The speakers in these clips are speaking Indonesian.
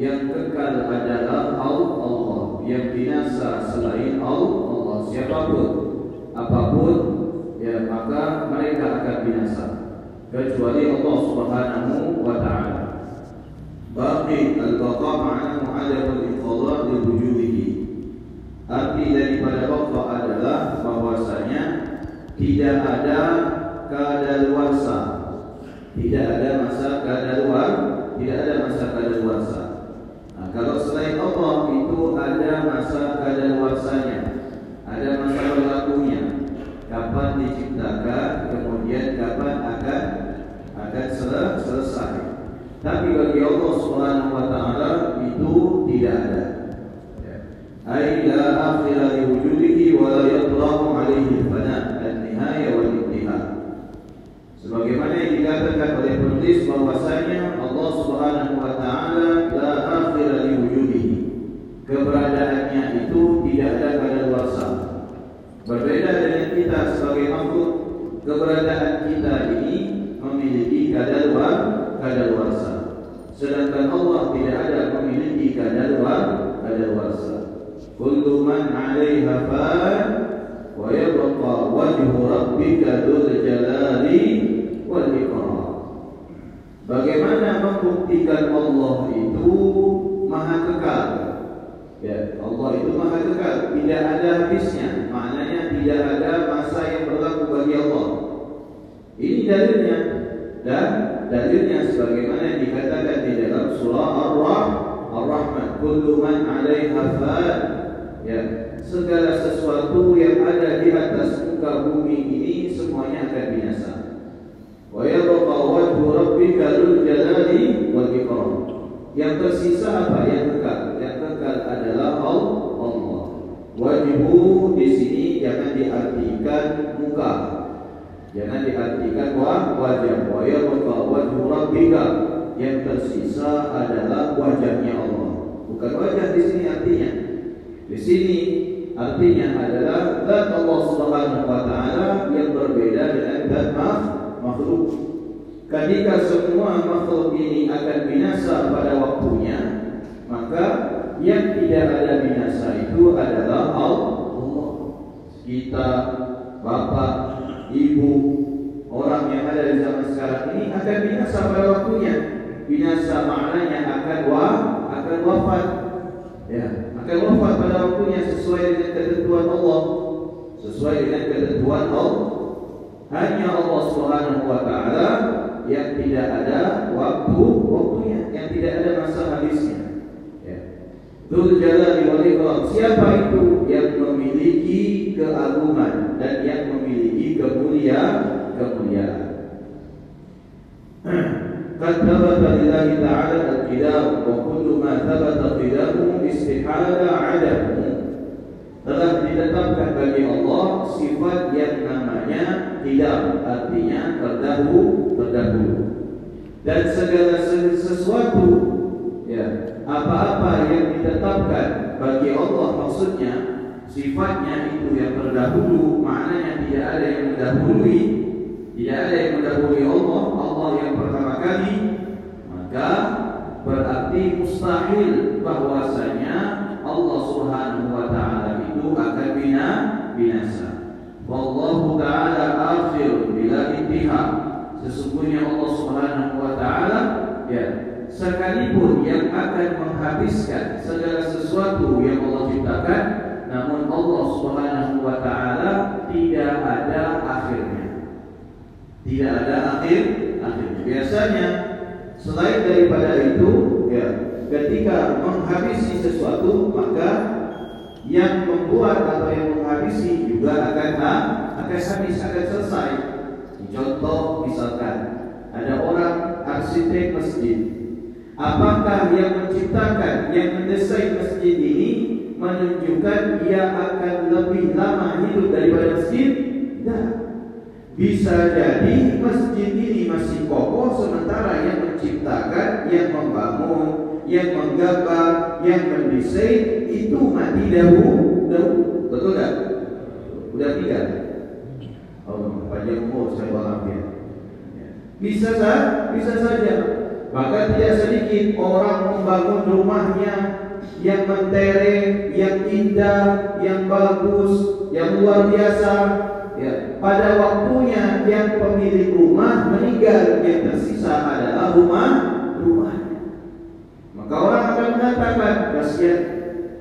yang kekal adalah Allah yang binasa selain Allah siapa pun apa pun ya maka mereka akan binasa. Kecuali Allah Subhanahu wa taala. Baqi al-baqa' ma'ana mu'adab al-inqadha li wujudihi. Arti daripada baqa adalah bahwasanya tidak ada kadaluarsa. Tidak ada masa kadaluar tidak ada masa kadaluarsa nah, kalau selain Allah itu ada masa kadaluarsanya ada masa berlakunya. Kapan diciptakan kemudian kapan akan akan selesai. Tapi bagi Allah Subhanahu wa taala itu tidak ada. Ya. ai la wujudihi wa la yatrahu alaihi fana Sebagaimana yang dikatakan oleh penulis bahwasanya Allah Subhanahu wa taala la akhir li wujudihi. Keberadaannya itu tidak ada pada luasa. Berbeda dengan kita sebagai makhluk, keberadaan kita ini memiliki kadaluar kadaluarsa. Sedangkan Allah tidak ada memiliki kadaluar kadaluarsa. Kullu man 'alaiha fan wa yabqa wajhu rabbika dzul jalali wal Bagaimana membuktikan Allah itu maha kekal? Ya, Allah itu maha kekal, tidak ada habisnya. Maknanya tidak ada masa yang berlaku bagi Allah. Ini dalilnya dan dalilnya sebagaimana yang dikatakan di dalam surah Ar-Rahman, "Kullu man 'alaiha fan." Ya, segala sesuatu yang ada di atas muka bumi ini semuanya akan binasa. ويبقى وجه ربك ذو الجلال والإكرام yang tersisa apa yang kekal yang kekal adalah Allah wajhu di sini jangan diartikan muka jangan diartikan wajah wa yabqa wajhu rabbika yang tersisa adalah wajahnya Allah bukan wajah di sini artinya di sini artinya adalah zat Allah Subhanahu wa taala yang berbeda dengan zat makhluk. Ketika semua makhluk ini akan binasa pada waktunya, maka yang tidak ada binasa itu adalah Allah. Kita, bapak, ibu, orang yang ada di zaman sekarang ini akan binasa pada waktunya. Binasa maknanya akan wa, akan wafat. Ya, akan wafat pada waktunya sesuai dengan ketentuan Allah. Sesuai dengan ketentuan Allah hanya Allah Subhanahu wa taala yang tidak ada waktu waktunya, yang tidak ada masa habisnya. Ya. Dzul Jalali wal Ikram. Siapa itu yang memiliki keagungan dan yang memiliki kemuliaan kemuliaan. قد ثبت لله تعالى القدام وكل ما ثبت قدامه استحال عدمه telah ditetapkan bagi Allah sifat yang namanya tidak artinya terdahulu terdahulu dan segala sesuatu ya apa-apa yang ditetapkan bagi Allah maksudnya sifatnya itu yang terdahulu maknanya tidak ada yang mendahului tidak ada yang mendahului Allah Allah yang pertama kali maka berarti mustahil bahwasanya Allah Subhanahu wa taala itu akan bina binasa. Wallahu taala akhir bila intiha. Sesungguhnya Allah Subhanahu wa taala ya sekalipun yang akan menghabiskan segala sesuatu yang Allah ciptakan namun Allah Subhanahu wa taala tidak ada akhirnya. Tidak ada akhir akhirnya. Biasanya selain daripada itu ya ketika menghabisi sesuatu maka yang membuat atau yang menghabisi juga akan akan habis akan selesai. Contoh misalkan ada orang arsitek masjid. Apakah yang menciptakan, yang mendesain masjid ini menunjukkan ia akan lebih lama hidup daripada masjid? Tidak. Bisa jadi masjid ini masih kokoh sementara yang menciptakan, yang membangun, yang menggambar, yang mendesain itu mati dahulu. Betul tak? Udah tiga. Oh, panjang umur saya malam ya. Bisa saja, bisa saja. Maka tidak sedikit orang membangun rumahnya yang mentereng, yang indah, yang bagus, yang luar biasa. Ya, pada waktunya yang pemilik rumah meninggal, yang tersisa adalah rumah. Maka orang akan mengatakan, kasihan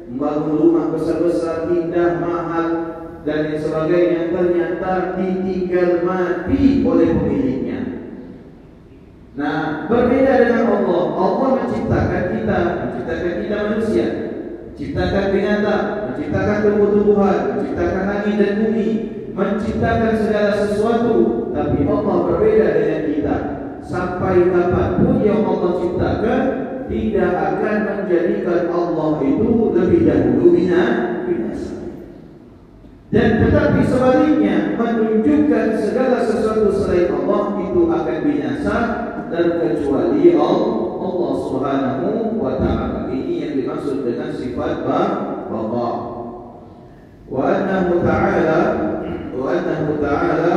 membangun rumah besar-besar, indah, mahal, dan yang sebagainya ternyata ditinggal mati oleh pemiliknya. Nah, berbeda dengan Allah. Allah menciptakan kita, menciptakan kita manusia, menciptakan binatang, menciptakan tumbuh-tumbuhan, menciptakan langit dan bumi, menciptakan segala sesuatu. Tapi Allah berbeda dengan kita. Sampai kapan pun yang Allah ciptakan tidak akan menjadikan Allah itu lebih dahulu binasa. Dan tetapi sebaliknya menunjukkan segala sesuatu selain Allah itu akan binasa terkecuali Allah Subhanahu wa taala. Ini yang dimaksud dengan sifat baqa. Wa annahu ta'ala wa annahu ta'ala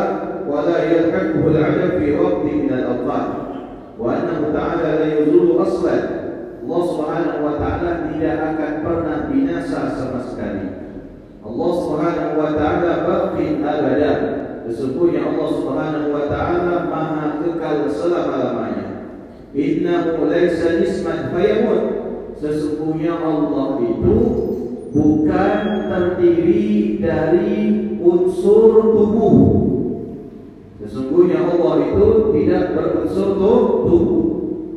wa la yalhaquhu al-'adab fi waqti min al-awqat. Annahu ta'ala la yuzulu aslan. Allah Subhanahu wa taala tidak akan pernah binasa sama sekali. Allah Subhanahu wa taala baqin abada. Sesungguhnya Allah Subhanahu wa taala maha kekal selama-lamanya. Innahu laisa nisman fayamut. Sesungguhnya Allah itu bukan terdiri dari unsur tubuh. Sesungguhnya Allah itu tidak berunsur tubuh.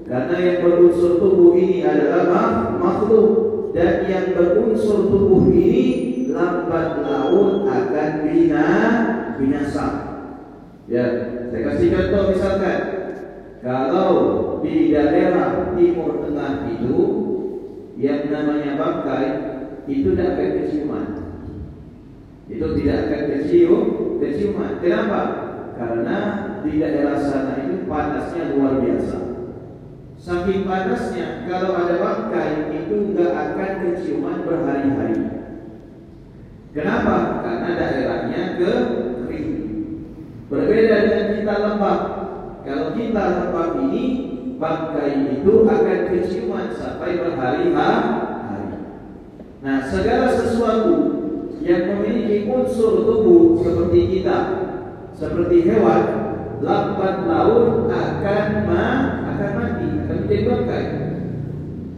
Karena yang berunsur tubuh ini adalah makhluk dan yang berunsur tubuh ini lambat laun akan bina binasa. Ya, saya kasih contoh misalkan kalau di daerah timur tengah itu yang namanya bangkai itu tidak akan keciuman. Itu tidak akan kecium, keciuman. Kenapa? Karena di daerah sana itu panasnya luar biasa. Saking panasnya, kalau ada bangkai itu nggak akan keciuman berhari-hari. Kenapa? Karena daerahnya kering. Berbeda dengan kita lembab. Kalau kita lembab ini, bangkai itu akan keciuman sampai berhari-hari. Nah, segala sesuatu yang memiliki unsur tubuh seperti kita, seperti hewan, lambat laun akan ma akan mati, akan menjadi.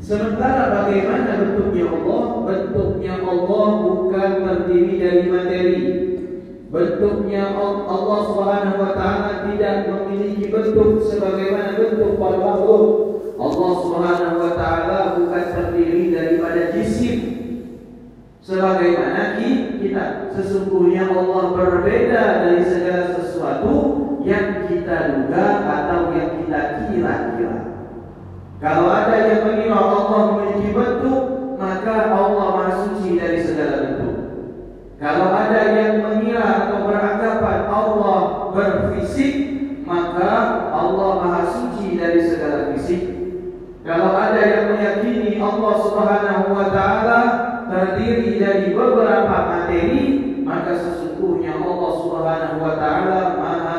Sementara bagaimana bentuknya Allah? Bentuknya Allah bukan terdiri dari materi. Bentuknya Allah Subhanahu wa taala tidak memiliki bentuk sebagaimana bentuk para makhluk. Allah Subhanahu wa taala bukan terdiri daripada jisim. Sebagaimana kita sesungguhnya Allah berbeda dari segala sesuatu yang kita duga atau yang kita kira-kira. Kalau ada yang mengira Allah memiliki bentuk, maka Allah Maha Suci dari segala bentuk. Kalau ada yang mengira atau beranggapan Allah berfisik, maka Allah Maha Suci dari segala fisik. Kalau ada yang meyakini Allah Subhanahu wa taala terdiri dari beberapa materi, maka sesungguhnya Allah Subhanahu wa taala Maha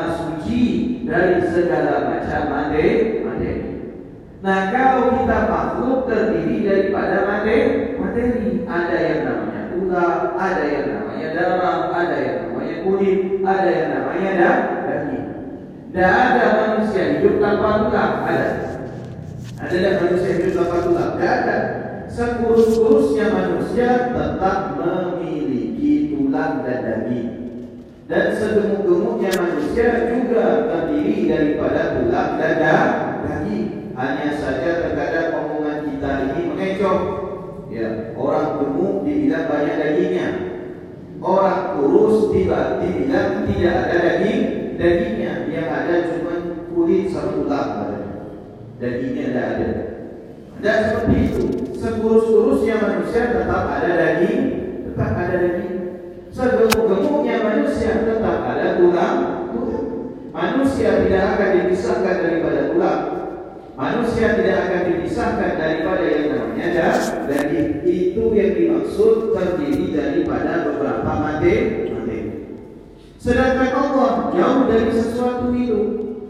dari segala macam materi. Nah kalau kita makhluk terdiri daripada materi, materi ada yang namanya ular, ada yang namanya darah, ada yang namanya kulit, ada yang namanya daging. Tidak ada manusia hidup tanpa tulang, ada. Ada tidak manusia hidup tanpa tulang? Tidak ada. Sekurus-kurusnya manusia tetap memiliki tulang dan daging. Dan segemuk-gemuknya manusia juga terdiri daripada tulang dan daging. Hanya saja terkadang omongan kita ini mengecoh. Ya, orang gemuk dibilang banyak dagingnya. Orang kurus tiba dibilang tidak ada daging dagingnya. Yang ada cuma kulit sama tulang. Dagingnya tidak ada. Dan seperti itu. Sekurus-kurusnya manusia tetap ada daging, tetap ada daging. Segemuk-gemuknya manusia tetap ada tulang, tulang. Manusia tidak akan dipisahkan daripada tulang. Manusia tidak akan dipisahkan daripada yang namanya daging. Itu yang dimaksud terdiri daripada beberapa materi. Sedangkan Allah jauh dari sesuatu itu.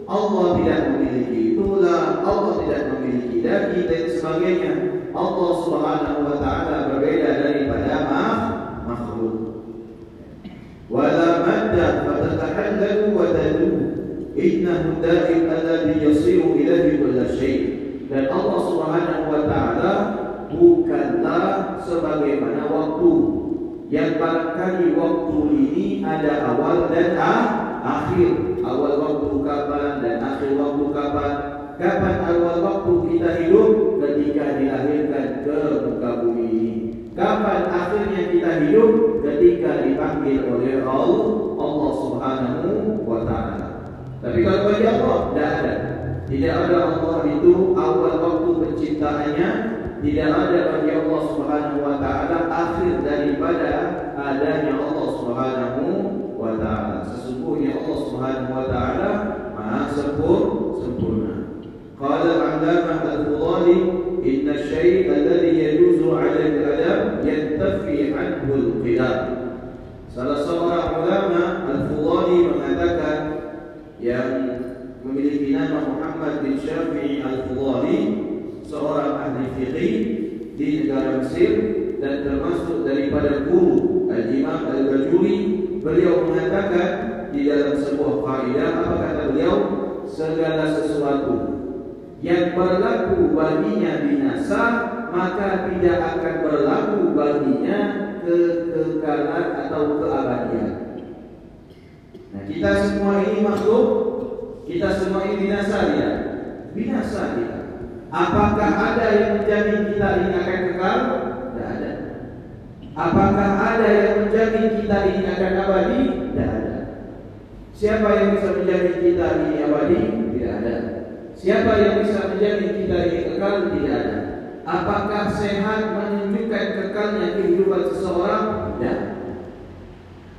Allah tidak memiliki tulang, Allah tidak memiliki daging dan sebagainya. Allah Subhanahu wa taala berbeda daripada makhluk. Wala madda fatatahallalu wa tadu. Innahu daim alladhi yasiru ilahi kulla syai'. Dan Allah Subhanahu wa taala bukanlah sebagaimana waktu. Yang barangkali waktu ini ada awal dan akhir. Awal waktu kapan dan akhir waktu kapan. Kapan awal waktu kita hidup? Ketika dilahirkan ke muka bumi ini. Kapan akhirnya kita hidup? Ketika dipanggil oleh Allah Allah Subhanahu wa taala tapi kalau bagi Allah tidak ada tidak ada Allah itu awal waktu penciptaannya tidak ada bagi Allah Subhanahu wa taala akhir daripada adanya Allah Subhanahu wa taala. Sesungguhnya Allah Subhanahu wa taala Maha sempurna. Qala al-'allamah al-Fudhali inna asy-syai' alladhi yajuzu 'ala al-adam yantafi 'anhu al-qidam. Salah seorang ulama al-Fudhali mengatakan yang memiliki nama Muhammad bin Syafi'i al-Fudhali seorang ahli fiqih di negara Mesir dan termasuk daripada guru Al-Imam Al-Bajuri beliau mengatakan di dalam sebuah kaidah apa kata beliau segala sesuatu yang berlaku baginya binasa maka tidak akan berlaku baginya kekekalan atau keabadian. Nah, kita semua ini makhluk, kita semua ini binasa ya. Binasa kita. Apakah ada yang menjadi kita ini akan kekal? Apakah ada yang menjamin kita ini akan abadi? Tidak ada. Siapa yang bisa menjamin kita ini abadi? Tidak ada. Siapa yang bisa menjamin kita ini kekal? Tidak ada. Apakah sehat menunjukkan kekalnya kehidupan seseorang? Tidak.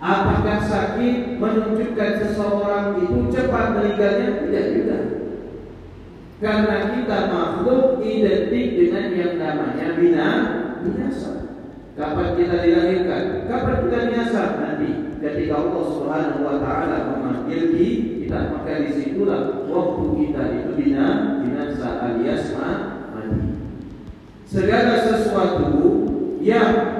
Apakah sakit menunjukkan seseorang itu cepat meninggalnya? Tidak juga. Karena kita makhluk identik dengan yang namanya binasa. Kapan kita dilahirkan? Kapan kita binasa? Nanti ketika Allah Subhanahu wa taala memanggil kita, maka di situlah waktu kita itu bina binasa alias mati. Segala sesuatu yang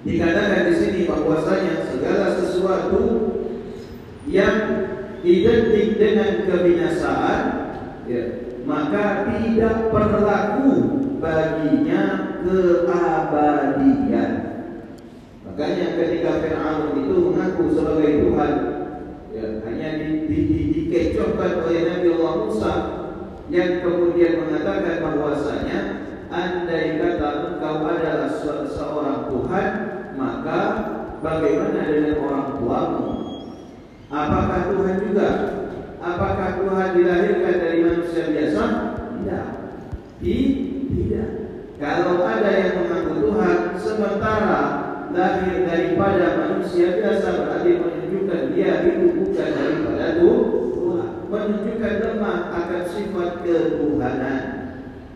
dikatakan di sini bahwasanya segala sesuatu yang identik dengan kebinasaan ya, maka tidak berlaku baginya keabadian. Makanya ketika Fir'aun itu mengaku sebagai Tuhan, ya, hanya di, di, di, dikecohkan oleh Nabi Allah Musa yang kemudian mengatakan bahwasanya andai kata engkau adalah seorang Tuhan, maka bagaimana dengan orang tuamu? Apakah Tuhan juga? Apakah Tuhan dilahirkan dari manusia biasa? Tidak. Tidak. Kalau ada yang mengaku Tuhan sementara lahir daripada manusia biasa berarti menunjukkan dia itu bukan daripada Tuhan, menunjukkan lemah akan sifat ketuhanan.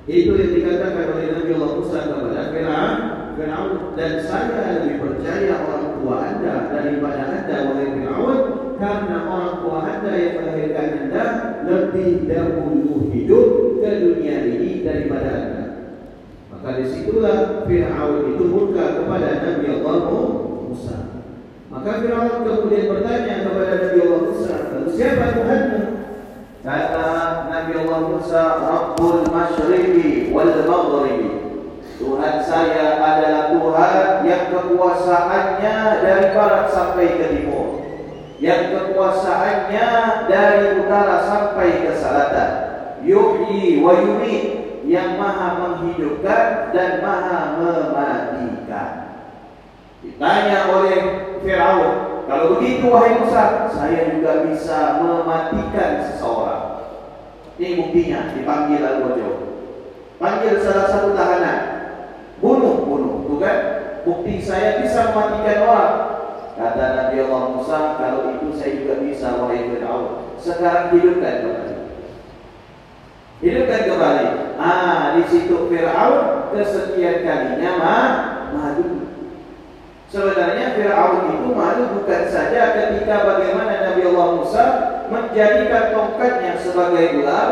Itu yang dikatakan oleh Nabi Allah Musa kepada Firaun. Firaun dan saya lebih percaya orang tua anda daripada anda oleh Firaun karena orang tua anda yang melahirkan anda lebih dahulu hidup ke dunia ini daripada anda. Maka di situlah Fir'aun itu murka kepada Nabi Allah Musa. Maka Fir'aun kemudian bertanya kepada Nabi Allah Musa, lalu siapa Tuhanmu? Kata Nabi Allah Musa, Rabbul Masyriqi wal Maghribi. Tuhan saya adalah Tuhan yang kekuasaannya dari barat sampai ke timur. Yang kekuasaannya dari utara sampai ke selatan. Yuhyi wa yang maha menghidupkan dan maha mematikan. Ditanya oleh Firaun, kalau begitu wahai Musa, saya juga bisa mematikan seseorang. Ini buktinya dipanggil Al-Wajo. Panggil salah satu tahanan. Bunuh, bunuh, bukan? Bukti saya bisa mematikan orang. Kata Nabi Allah Musa, kalau itu saya juga bisa wahai Firaun. Sekarang hidupkan kembali. Hidupkan kembali. Ah, di situ Fir'aun kesekian kalinya mah madu. Sebenarnya Fir'aun itu malu bukan saja ketika bagaimana Nabi Allah Musa menjadikan tongkatnya sebagai ular,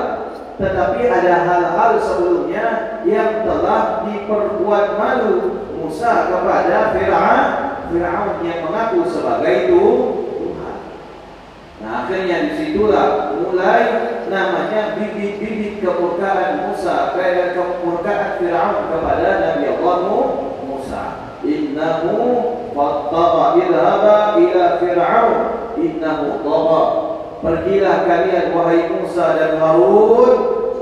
tetapi ada hal-hal sebelumnya yang telah diperbuat malu Musa kepada Fir'aun Fir'aun yang mengaku sebagai itu Tuhan. Nah akhirnya di situlah mulai namanya bibit-bibit kemurkaan Musa, kayak kemurkaan Fir'aun kepada Nabi Allah Musa. Innahu fattara idhaba ila Fir'aun innahu tagha. Pergilah kalian wahai Musa dan Harun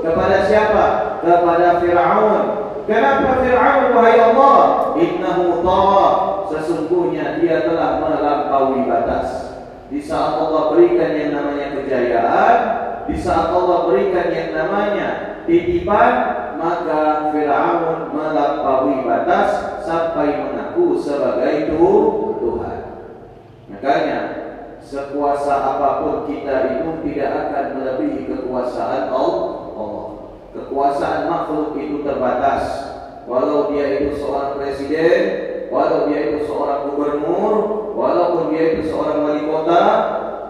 kepada siapa? Kepada Fir'aun. Kenapa Fir'aun wahai Allah? Innahu tagha. Sesungguhnya dia telah melampaui batas. Di saat Allah berikan yang namanya kejayaan, di saat Allah berikan yang namanya titipan, maka Fir'aun melampaui batas sampai mengaku sebagai Tuhan. Makanya sekuasa apa pun kita itu tidak akan melebihi kekuasaan Allah. Kekuasaan makhluk itu terbatas. Walau dia itu seorang presiden, walau dia itu seorang gubernur, walaupun dia itu seorang wali kota,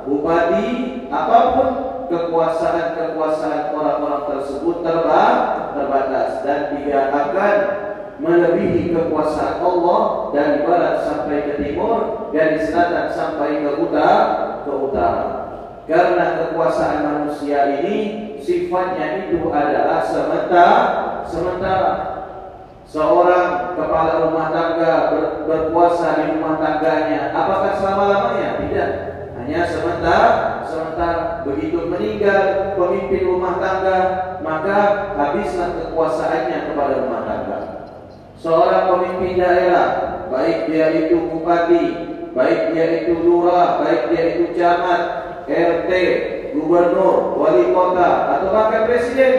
bupati, apa pun kekuasaan-kekuasaan orang-orang tersebut terbatas dan tidak akan melebihi kekuasaan Allah dari barat sampai ke timur, dari selatan sampai ke utara, ke utara. Karena kekuasaan manusia ini sifatnya itu adalah sementara, sementara. Seorang kepala rumah tangga ber, berpuasa di rumah tangganya, apakah selama-lamanya? Tidak. Hanya sementara, sementara begitu meninggal pemimpin rumah tangga, maka habislah kekuasaannya kepada rumah tangga seorang pemimpin daerah, baik dia itu bupati, baik dia itu lurah, baik dia itu camat, RT, gubernur, wali kota, atau bahkan presiden,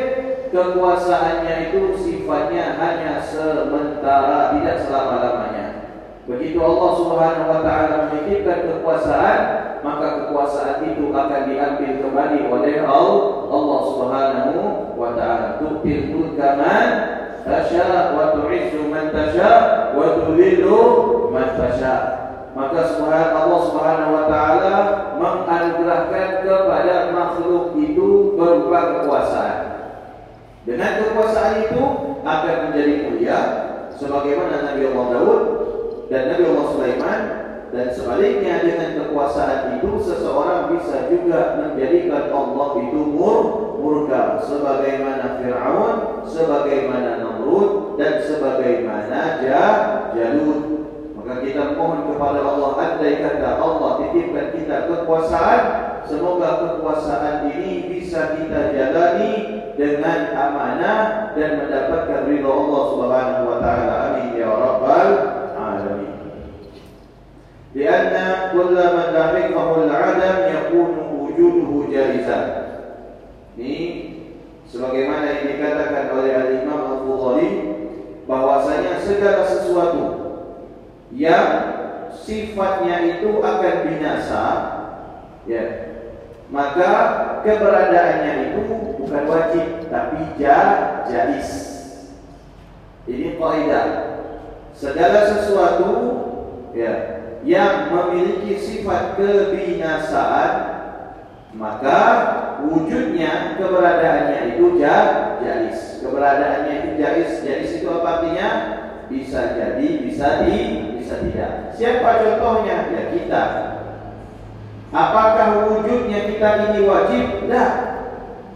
kekuasaannya itu sifatnya hanya sementara, tidak selama-lamanya. Begitu Allah Subhanahu wa taala menitipkan kekuasaan, maka kekuasaan itu akan diambil kembali oleh Allah Subhanahu wa taala. Tu'til mulka tasha wa tu'izzu man tasha wa tudhillu man tasha. Maka subhan Allah Subhanahu wa taala menganugerahkan kepada makhluk itu berupa kekuasaan. Dengan kekuasaan itu akan menjadi mulia sebagaimana Nabi Allah Daud dan Nabi Allah Sulaiman dan sebaliknya dengan kekuasaan itu seseorang bisa juga menjadikan Allah itu mur murka sebagaimana Firaun, sebagaimana Namrud dan sebagaimana Jalut. Maka kita mohon kepada Allah andai kata Allah titipkan kita kekuasaan, semoga kekuasaan ini bisa kita jalani dengan amanah dan mendapatkan ridho Allah Subhanahu wa taala. Amin ya rabbal alamin. Karena kulla man al-adam yakunu wujuduhu. Ini sebagaimana yang dikatakan oleh Al-Imam Al-Bukhari bahwasanya segala sesuatu yang sifatnya itu akan binasa ya maka keberadaannya itu bukan wajib tapi jais. Ini kaidah. Segala sesuatu ya yang memiliki sifat kebinasaan maka wujudnya keberadaannya itu jais keberadaannya itu jais jais itu apa artinya? Bisa jadi bisa di bisa tidak. Siapa contohnya? Ya kita. Apakah wujudnya kita ini wajib? Tidak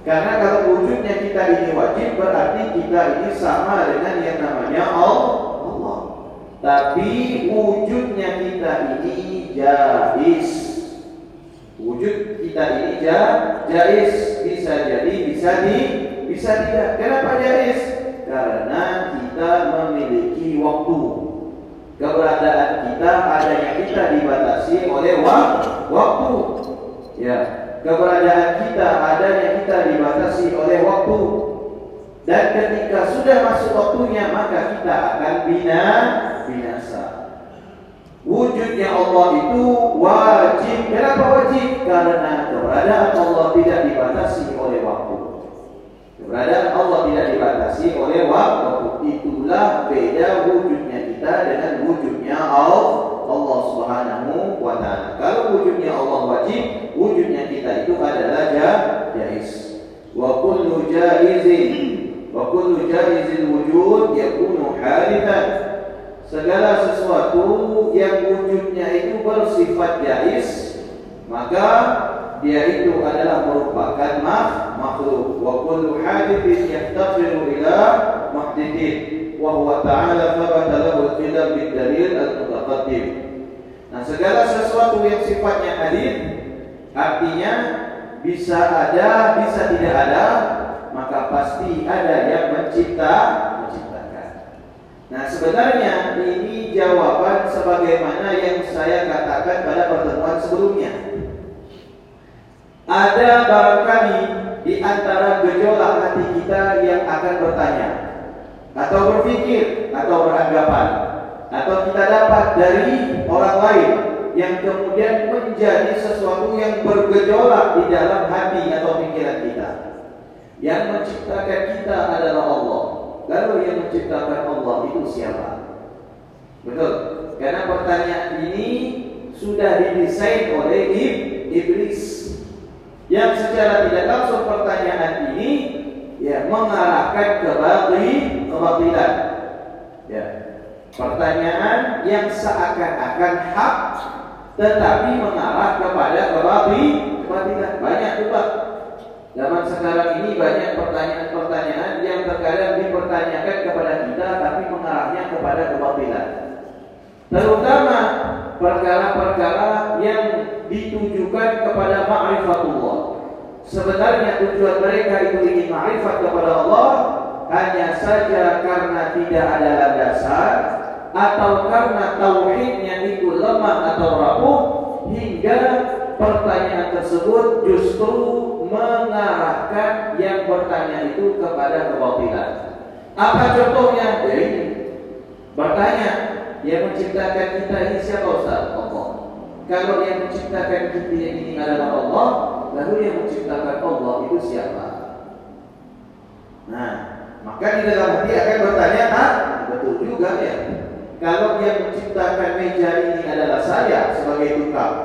karena kalau wujudnya kita ini wajib berarti kita ini sama dengan yang namanya Allah. Tapi wujudnya kita ini jais. Wujud kita ini jais bisa jadi bisa di bisa tidak. Kenapa jais? Karena kita memiliki waktu. Keberadaan kita adanya kita dibatasi oleh waktu. Ya, keberadaan kita adanya kita dibatasi oleh waktu. Dan ketika sudah masuk waktunya maka kita akan bina binasa wujudnya Allah itu wajib. Kenapa wajib? Karena keberadaan Allah tidak dibatasi oleh waktu. Keberadaan Allah tidak dibatasi oleh waktu. Itulah beda wujudnya kita dengan wujudnya Allah. Allah Subhanahu wa taala. Kalau wujudnya Allah wajib, wujudnya kita itu adalah jaiz. Wa kullu jaizin wa kullu jaizil wujud yakunu halitan Segala sesuatu yang wujudnya itu bersifat jais, maka dia itu adalah merupakan makhluk wa kullu hadithin yaftaqiru ila muhdithin wa ta'ala thabata lahu al-qidam al-mutaqaddim. Nah, segala sesuatu yang sifatnya hadis artinya bisa ada, bisa tidak ada, maka pasti ada yang mencipta. Nah, sebenarnya ini jawaban sebagaimana yang saya katakan pada pertemuan sebelumnya. Ada barangkali di antara gejolak hati kita yang akan bertanya, atau berpikir atau beranggapan atau kita dapat dari orang lain yang kemudian menjadi sesuatu yang bergejolak di dalam hati atau pikiran kita. Yang menciptakan kita adalah Allah. Lalu yang menciptakan Allah itu siapa? Betul. Karena pertanyaan ini sudah didesain oleh iblis. Yang secara tidak langsung pertanyaan ini ya mengarahkan ke kebatilan. Ya. Pertanyaan yang seakan-akan hak tetapi mengarah kepada kebatilan. Banyak juga Zaman sekarang ini banyak pertanyaan-pertanyaan yang terkadang dipertanyakan kepada kita tapi mengarahnya kepada kebatilan. Terutama perkara-perkara yang ditujukan kepada ma'rifatullah. Sebenarnya tujuan mereka itu ingin ma'rifat kepada Allah hanya saja karena tidak ada landasan atau karena tauhidnya itu lemah atau rapuh hingga pertanyaan tersebut justru mengarahkan yang bertanya itu kepada kebatilan. Apa contohnya? Ya ini. Bertanya, yang menciptakan kita ini siapa Ustaz? Allah. Kalau yang menciptakan kita ini adalah Allah, Lalu yang menciptakan Allah itu siapa? Nah, maka di dalam hati akan bertanya, ah, betul juga ya. Kalau yang menciptakan meja ini adalah saya sebagai tukang,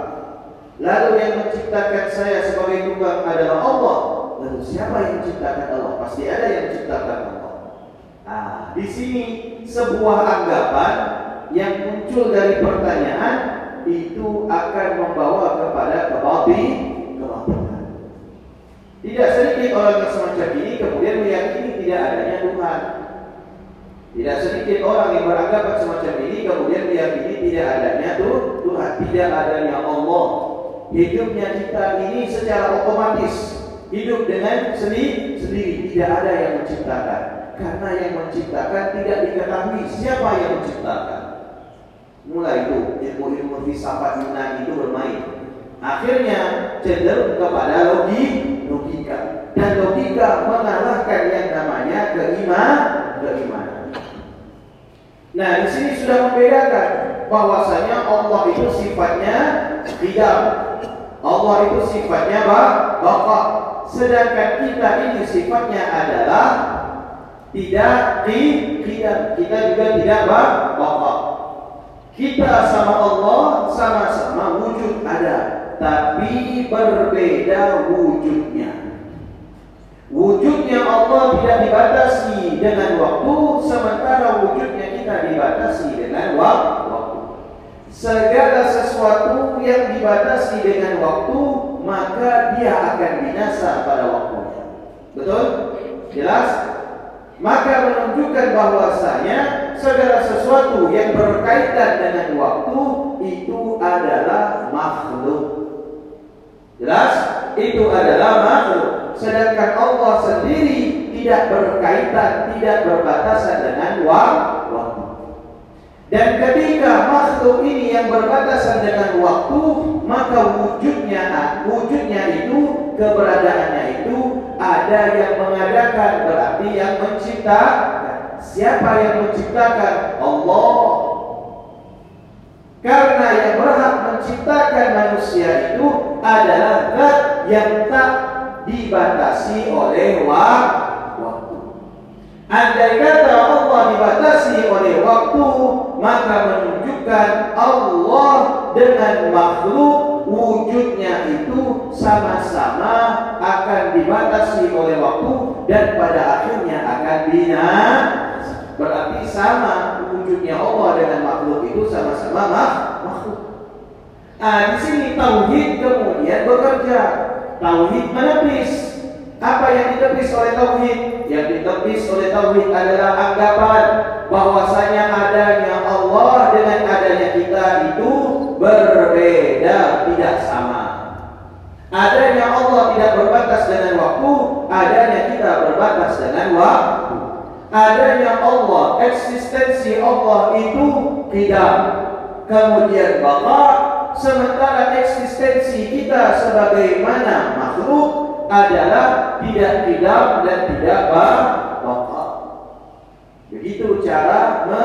lalu yang menciptakan saya sebagai tukang adalah Allah, lalu siapa yang menciptakan Allah? Pasti ada yang menciptakan Allah. Nah, di sini sebuah anggapan yang muncul dari pertanyaan itu akan membawa kepada kebatilan tidak sedikit orang yang semacam ini kemudian meyakini tidak adanya Tuhan. Tidak sedikit orang yang beranggapan semacam ini kemudian meyakini tidak adanya Tuhan, tidak adanya Allah. Hidupnya kita ini secara otomatis hidup dengan sendiri, sendiri tidak ada yang menciptakan. Karena yang menciptakan tidak diketahui siapa yang menciptakan. Mulai itu ilmu-ilmu filsafat Yunani itu bermain akhirnya cenderung kepada logi, logika dan logika mengalahkan yang namanya keiman keimanan. Nah, di sini sudah membedakan bahwasanya Allah itu sifatnya tidak. Allah itu sifatnya baka. Sedangkan kita ini sifatnya adalah tidak tidak. Kita juga tidak baka. Kita sama Allah sama-sama wujud ada tapi berbeda wujudnya. Wujudnya Allah tidak dibatasi dengan waktu, sementara wujudnya kita dibatasi dengan waktu. Segala sesuatu yang dibatasi dengan waktu, maka dia akan binasa pada waktunya. Betul? Jelas? Maka menunjukkan bahwasanya segala sesuatu yang berkaitan dengan waktu itu adalah makhluk. Jelas? Itu adalah makhluk. Sedangkan Allah sendiri tidak berkaitan, tidak berbatasan dengan waktu. Dan ketika makhluk ini yang berbatasan dengan waktu, maka wujudnya wujudnya itu, keberadaannya itu ada yang mengadakan berarti yang mencipta. Siapa yang menciptakan? Allah. Karena yang berhak menciptakan manusia itu adalah zat yang tak dibatasi oleh waktu. Andai kata Allah dibatasi oleh waktu, maka menunjukkan Allah dengan makhluk wujudnya itu sama-sama akan dibatasi oleh waktu dan pada akhirnya akan binasa. Berarti sama wujudnya Allah dengan makhluk itu sama-sama makhluk. Ah, di sini tauhid kemudian bekerja. Tauhid menepis. Apa yang ditepis oleh tauhid? Yang ditepis oleh tauhid adalah anggapan bahwasanya adanya Allah dengan adanya kita itu berbeda, tidak sama. Adanya Allah tidak berbatas dengan waktu, adanya kita berbatas dengan waktu. Adanya Allah, eksistensi Allah itu tidak kemudian bapak, sementara eksistensi kita sebagaimana makhluk adalah tidak tidak dan tidak bapak. Begitu cara me,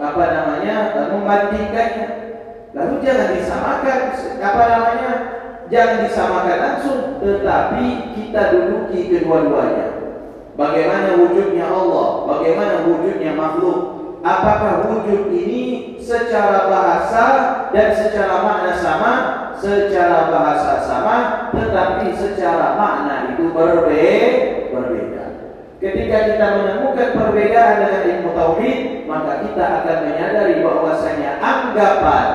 apa namanya membandingkannya. Lalu jangan disamakan apa namanya jangan disamakan langsung, tetapi kita duduki kedua-duanya. Bagaimana wujudnya Allah, bagaimana wujudnya makhluk. Apakah wujud ini secara bahasa dan secara makna sama? Secara bahasa sama, tetapi secara makna itu berbeda. Ketika kita menemukan perbedaan dengan ilmu tauhid, maka kita akan menyadari bahwasanya anggapan,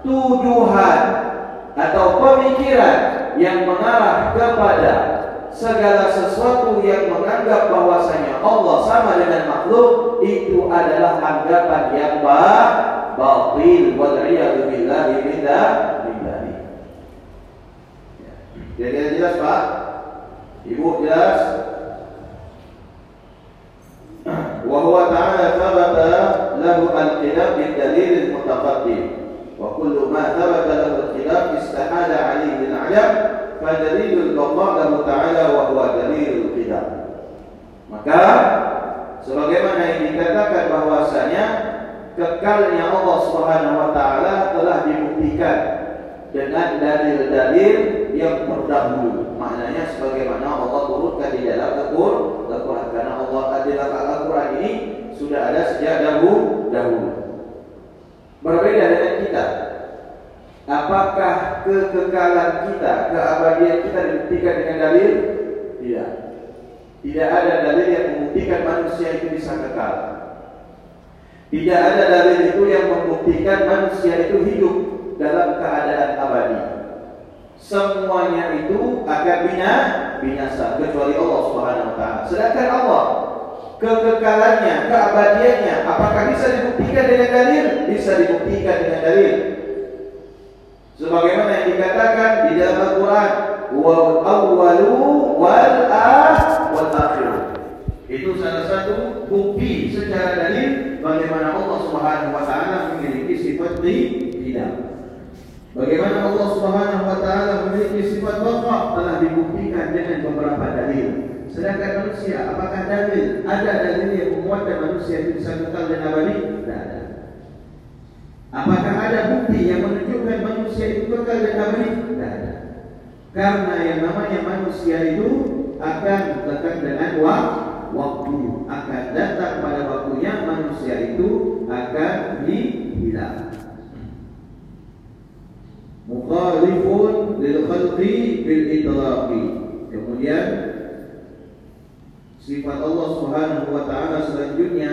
tuduhan atau pemikiran yang mengarah kepada segala sesuatu yang menganggap bahwasanya Allah sama dengan makhluk itu adalah anggapan yang batil wal iyadu billahi billahi. Jadi jelas Pak? Ibu jelas? وهو تعالى ثبت له الخلاف بالدليل المتقدم وكل ما ثبت له الخلاف استحال عليه Nah, fadalilul Allah dan ta'ala wa huwa dalilul qidam. Maka sebagaimana yang dikatakan bahwasanya kekalnya Allah Subhanahu wa taala telah dibuktikan dengan dalil-dalil yang terdahulu. Maknanya sebagaimana Allah turunkan di dalam Al-Qur'an karena Allah di dalam Al-Qur'an ini sudah ada sejak dahulu. Berbeda dengan kita Apakah kekekalan kita, keabadian kita dibuktikan dengan dalil? Tidak. Tidak ada dalil yang membuktikan manusia itu bisa kekal. Tidak ada dalil itu yang membuktikan manusia itu hidup dalam keadaan abadi. Semuanya itu akan bina, binasa kecuali Allah Subhanahu wa taala. Sedangkan Allah kekekalannya, keabadiannya apakah bisa dibuktikan dengan dalil? Bisa dibuktikan dengan dalil. Sebagaimana yang dikatakan di dalam Al-Qur'an, "Wal awwalu wal akhir." Itu salah satu bukti secara dalil bagaimana Allah Subhanahu wa taala memiliki sifat tidak. Bagaimana Allah Subhanahu wa taala memiliki sifat baqa telah dibuktikan dengan beberapa dalil. Sedangkan manusia, apakah dalil ada dalil yang menguatkan manusia itu bisa kekal dan abadi? Tidak ada. Apakah ada bukti yang menunjukkan manusia itu kekal dan abadi? Tidak ada. Karena yang namanya manusia itu akan datang dengan waktu, akan datang pada waktunya manusia itu akan hilang. Mukhalifun lil khalqi bil itlaqi. Kemudian sifat Allah Subhanahu wa taala selanjutnya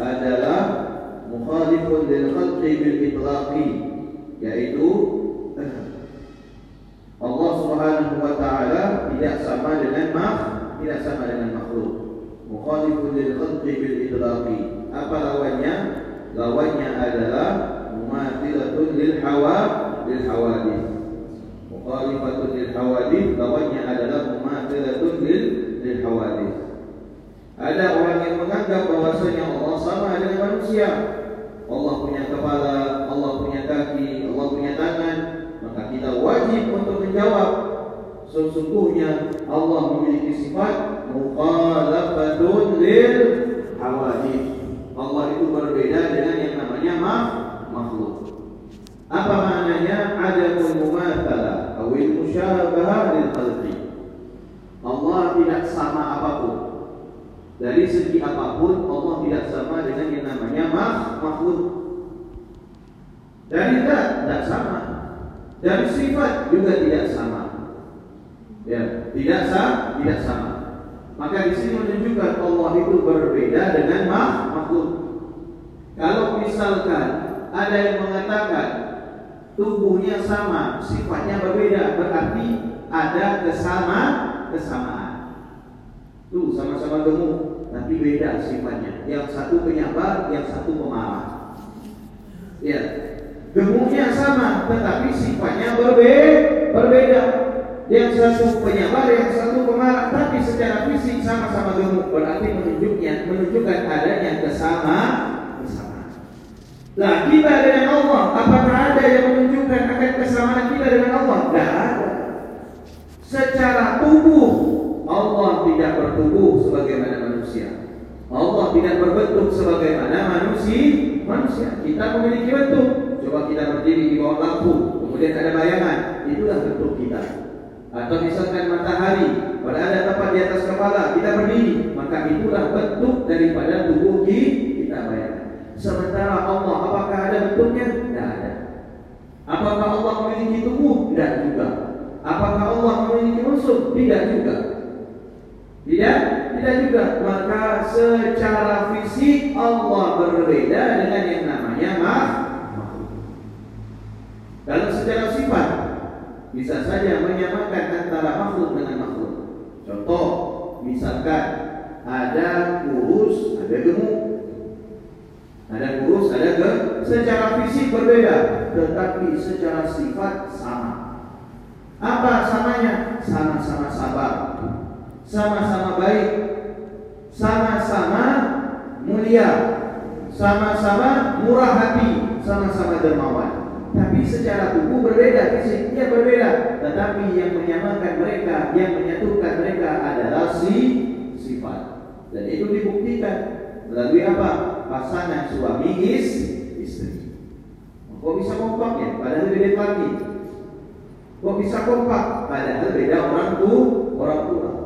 adalah mukhalifun lil khalqi bil itlaqi yaitu Allah Subhanahu wa taala tidak sama dengan mak tidak sama dengan makhluk. Mukhalifun lil khalqi bil itlaqi. Apa lawannya? Lawannya adalah mumathilatun lil hawa lil hawadith. Mukhalifatun lil hawadith lawannya adalah mumathilatun lil lil hawadith. Ada orang yang menganggap bahwasanya Allah sama dengan manusia. Allah punya kepala, Allah punya kaki, Allah punya tangan, maka kita wajib untuk menjawab sesungguhnya Allah memiliki sifat mukhalafatun lil hawadith. Allah itu berbeda dengan yang namanya makhluk. Apa maknanya? Adamul mumatsalah atau musyabahah lil khalqi. Allah tidak sama apa pun. Dari segi apa pun Allah tidak sama dengan yang namanya makhluk. Dari zat tidak sama. Dan sifat juga tidak sama. Ya, tidak sama, tidak sama. Maka di sini menunjukkan Allah itu berbeda dengan makhluk. Kalau misalkan ada yang mengatakan tubuhnya sama, sifatnya berbeda, berarti ada kesama kesamaan. Tuh sama-sama gemuk, tapi beda sifatnya. Yang satu penyabar, yang satu pemarah. Ya, gemuknya sama, tetapi sifatnya berbeda. berbeda. Yang satu penyabar, yang satu pemarah, tapi secara fisik sama-sama gemuk. Berarti menunjuknya, menunjukkan adanya kesamaan. kesamaan. Nah, kita dengan Allah, apakah ada yang menunjukkan akan kesamaan kita dengan Allah? Tidak ada. Secara tubuh, Allah tidak bertubuh sebagaimana manusia. Allah tidak berbentuk sebagaimana manusia. Manusia kita memiliki bentuk. Coba kita berdiri di bawah lampu, kemudian ada bayangan, itulah bentuk kita. Atau misalkan matahari berada tepat di atas kepala, kita berdiri, maka itulah bentuk daripada tubuh kita bayangkan. Sementara Allah, apakah ada bentuknya? Tidak ada. Apakah Allah memiliki tubuh? Tidak juga. Apakah Allah memiliki musuh? Tidak juga. Tidak, tidak juga. Maka secara fisik Allah berbeda dengan yang namanya makhluk. Kalau secara sifat bisa saja menyamakan antara makhluk dengan makhluk. Contoh, misalkan ada kurus, ada gemuk. Ada kurus, ada gemuk. Secara fisik berbeda, tetapi secara sifat sama. Apa samanya? Sama-sama sabar sama-sama baik, sama-sama mulia, sama-sama murah hati, sama-sama dermawan. Tapi secara tubuh berbeda, fisiknya berbeda. Tetapi yang menyamakan mereka, yang menyatukan mereka adalah si sifat. Dan itu dibuktikan melalui apa? Pasangan suami is, istri. Kok bisa kompak ya? Padahal beda lagi. Kok bisa kompak? Padahal beda orang tua, orang tua.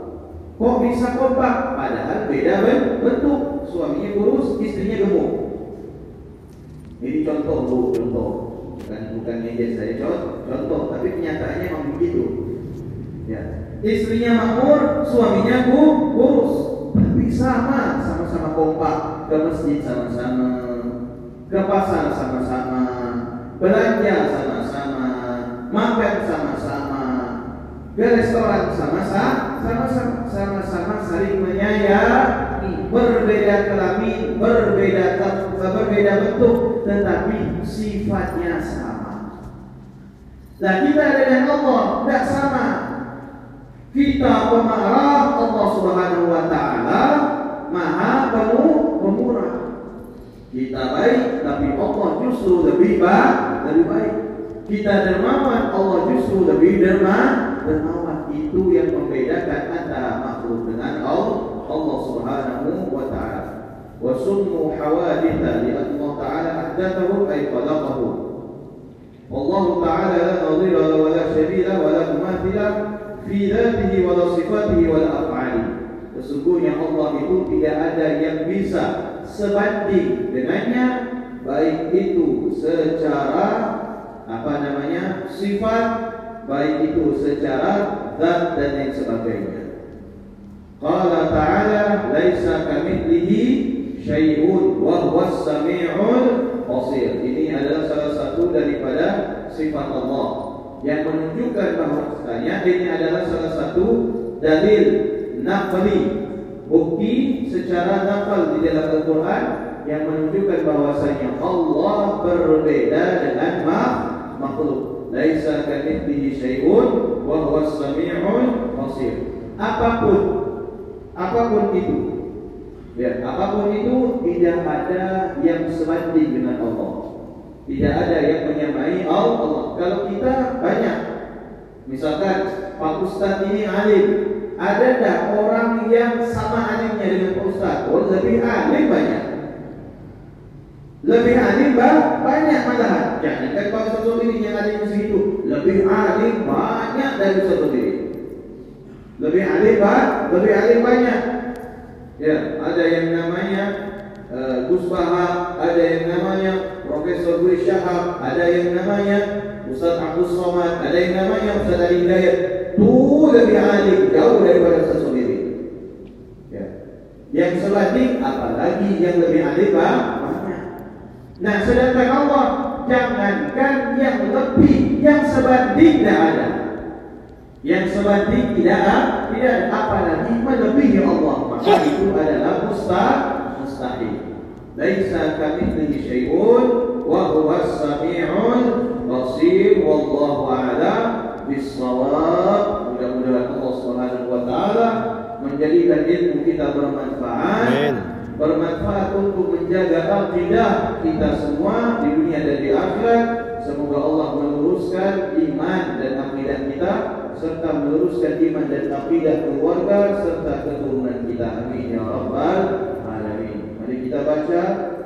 Kok bisa kompak? Padahal beda bentuk. Suaminya kurus, istrinya gemuk. Ini contoh bu, contoh. Bukan bukan ngejek saya contoh, contoh. Tapi kenyataannya memang begitu. Ya. Istrinya makmur, suaminya bu, kurus. Tapi sama, sama-sama kompak. Ke masjid sama-sama, ke pasar sama-sama, belanja sama-sama, makan sama-sama, ke restoran sama-sama sama-sama saling menyayangi berbeda kelamin berbeda berbeda bentuk tetapi sifatnya sama. Nah kita dengan Allah tidak sama. Kita pemarah Allah Subhanahu wa taala maha pemurah. Kita baik tapi Allah justru lebih baik lebih baik. Kita dermawan Allah justru lebih dermawan itu yang membedakan antara makhluk dengan Allah Allah Subhanahu wa taala. Wa summu hawaditha li Allah taala ahdathahu ay khalaqahu. Allah taala la nadhira wa la shabila wa la mumathila fi dhatihi wa la sifatihi wa la af'ali. Sesungguhnya Allah itu tidak ada yang bisa sebanding dengannya baik itu secara apa namanya sifat baik itu secara zat dan yang sebagainya. Qala ta'ala laisa kamitslihi syai'un wa huwas samiul basir. Ini adalah salah satu daripada sifat Allah yang menunjukkan bahwasanya ini adalah salah satu dalil naqli bukti secara naqal di dalam Al-Qur'an yang menunjukkan bahwasanya Allah berbeda dengan makhluk laisa kamitslihi syai'un wa huwas samiul basir. Apa pun apa pun itu ya, apa pun itu tidak ada yang sebanding dengan Allah. Tidak ada yang menyamai Allah. Kalau kita banyak misalkan Pak Ustaz ini alim, ada tak orang yang sama alimnya dengan Pak Ustaz? Oh, lebih alim banyak. Lebih alim banyak malahan. Jangan kalau satu diri yang alim segitu. Lebih alim banyak dari satu diri. Lebih alim lebih alim banyak. Ya, ada yang namanya uh, Gus Bahar, ada yang namanya Profesor Gus Syahab, ada yang namanya Ustaz Abdul Somad, ada yang namanya Ustaz Ali Hidayat. Itu lebih alim jauh daripada Ustaz Somiri. Ya. Yang sebanding apalagi yang lebih alim banyak. Nah, sedangkan Allah jangankan yang lebih, yang sebanding tidak ada. Yang sebanding tidak ada, tidak ada apalagi melebihi Allah. Maka itu adalah mustahil. mustahil. Laisa kamitslihi syai'un wa huwa as-sami'ul basir wallahu a'lam bissawab. Mudah-mudahan Allah Subhanahu wa taala menjadikan ilmu kita bermanfaat. Amin. Bermanfaat untuk menjaga akidah kita semua di dunia dan di akhirat. Semoga Allah meluruskan iman dan akidah kita serta meluruskan iman dan akidah keluarga serta keturunan kita. Amin ya rabbal alamin. Mari kita baca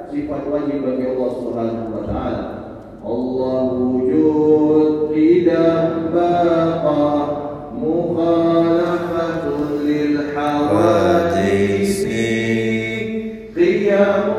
sifat wajib bagi Allah Subhanahu wa taala. Allah wujud tidak baqa mukhalafatun lil hawadisi María.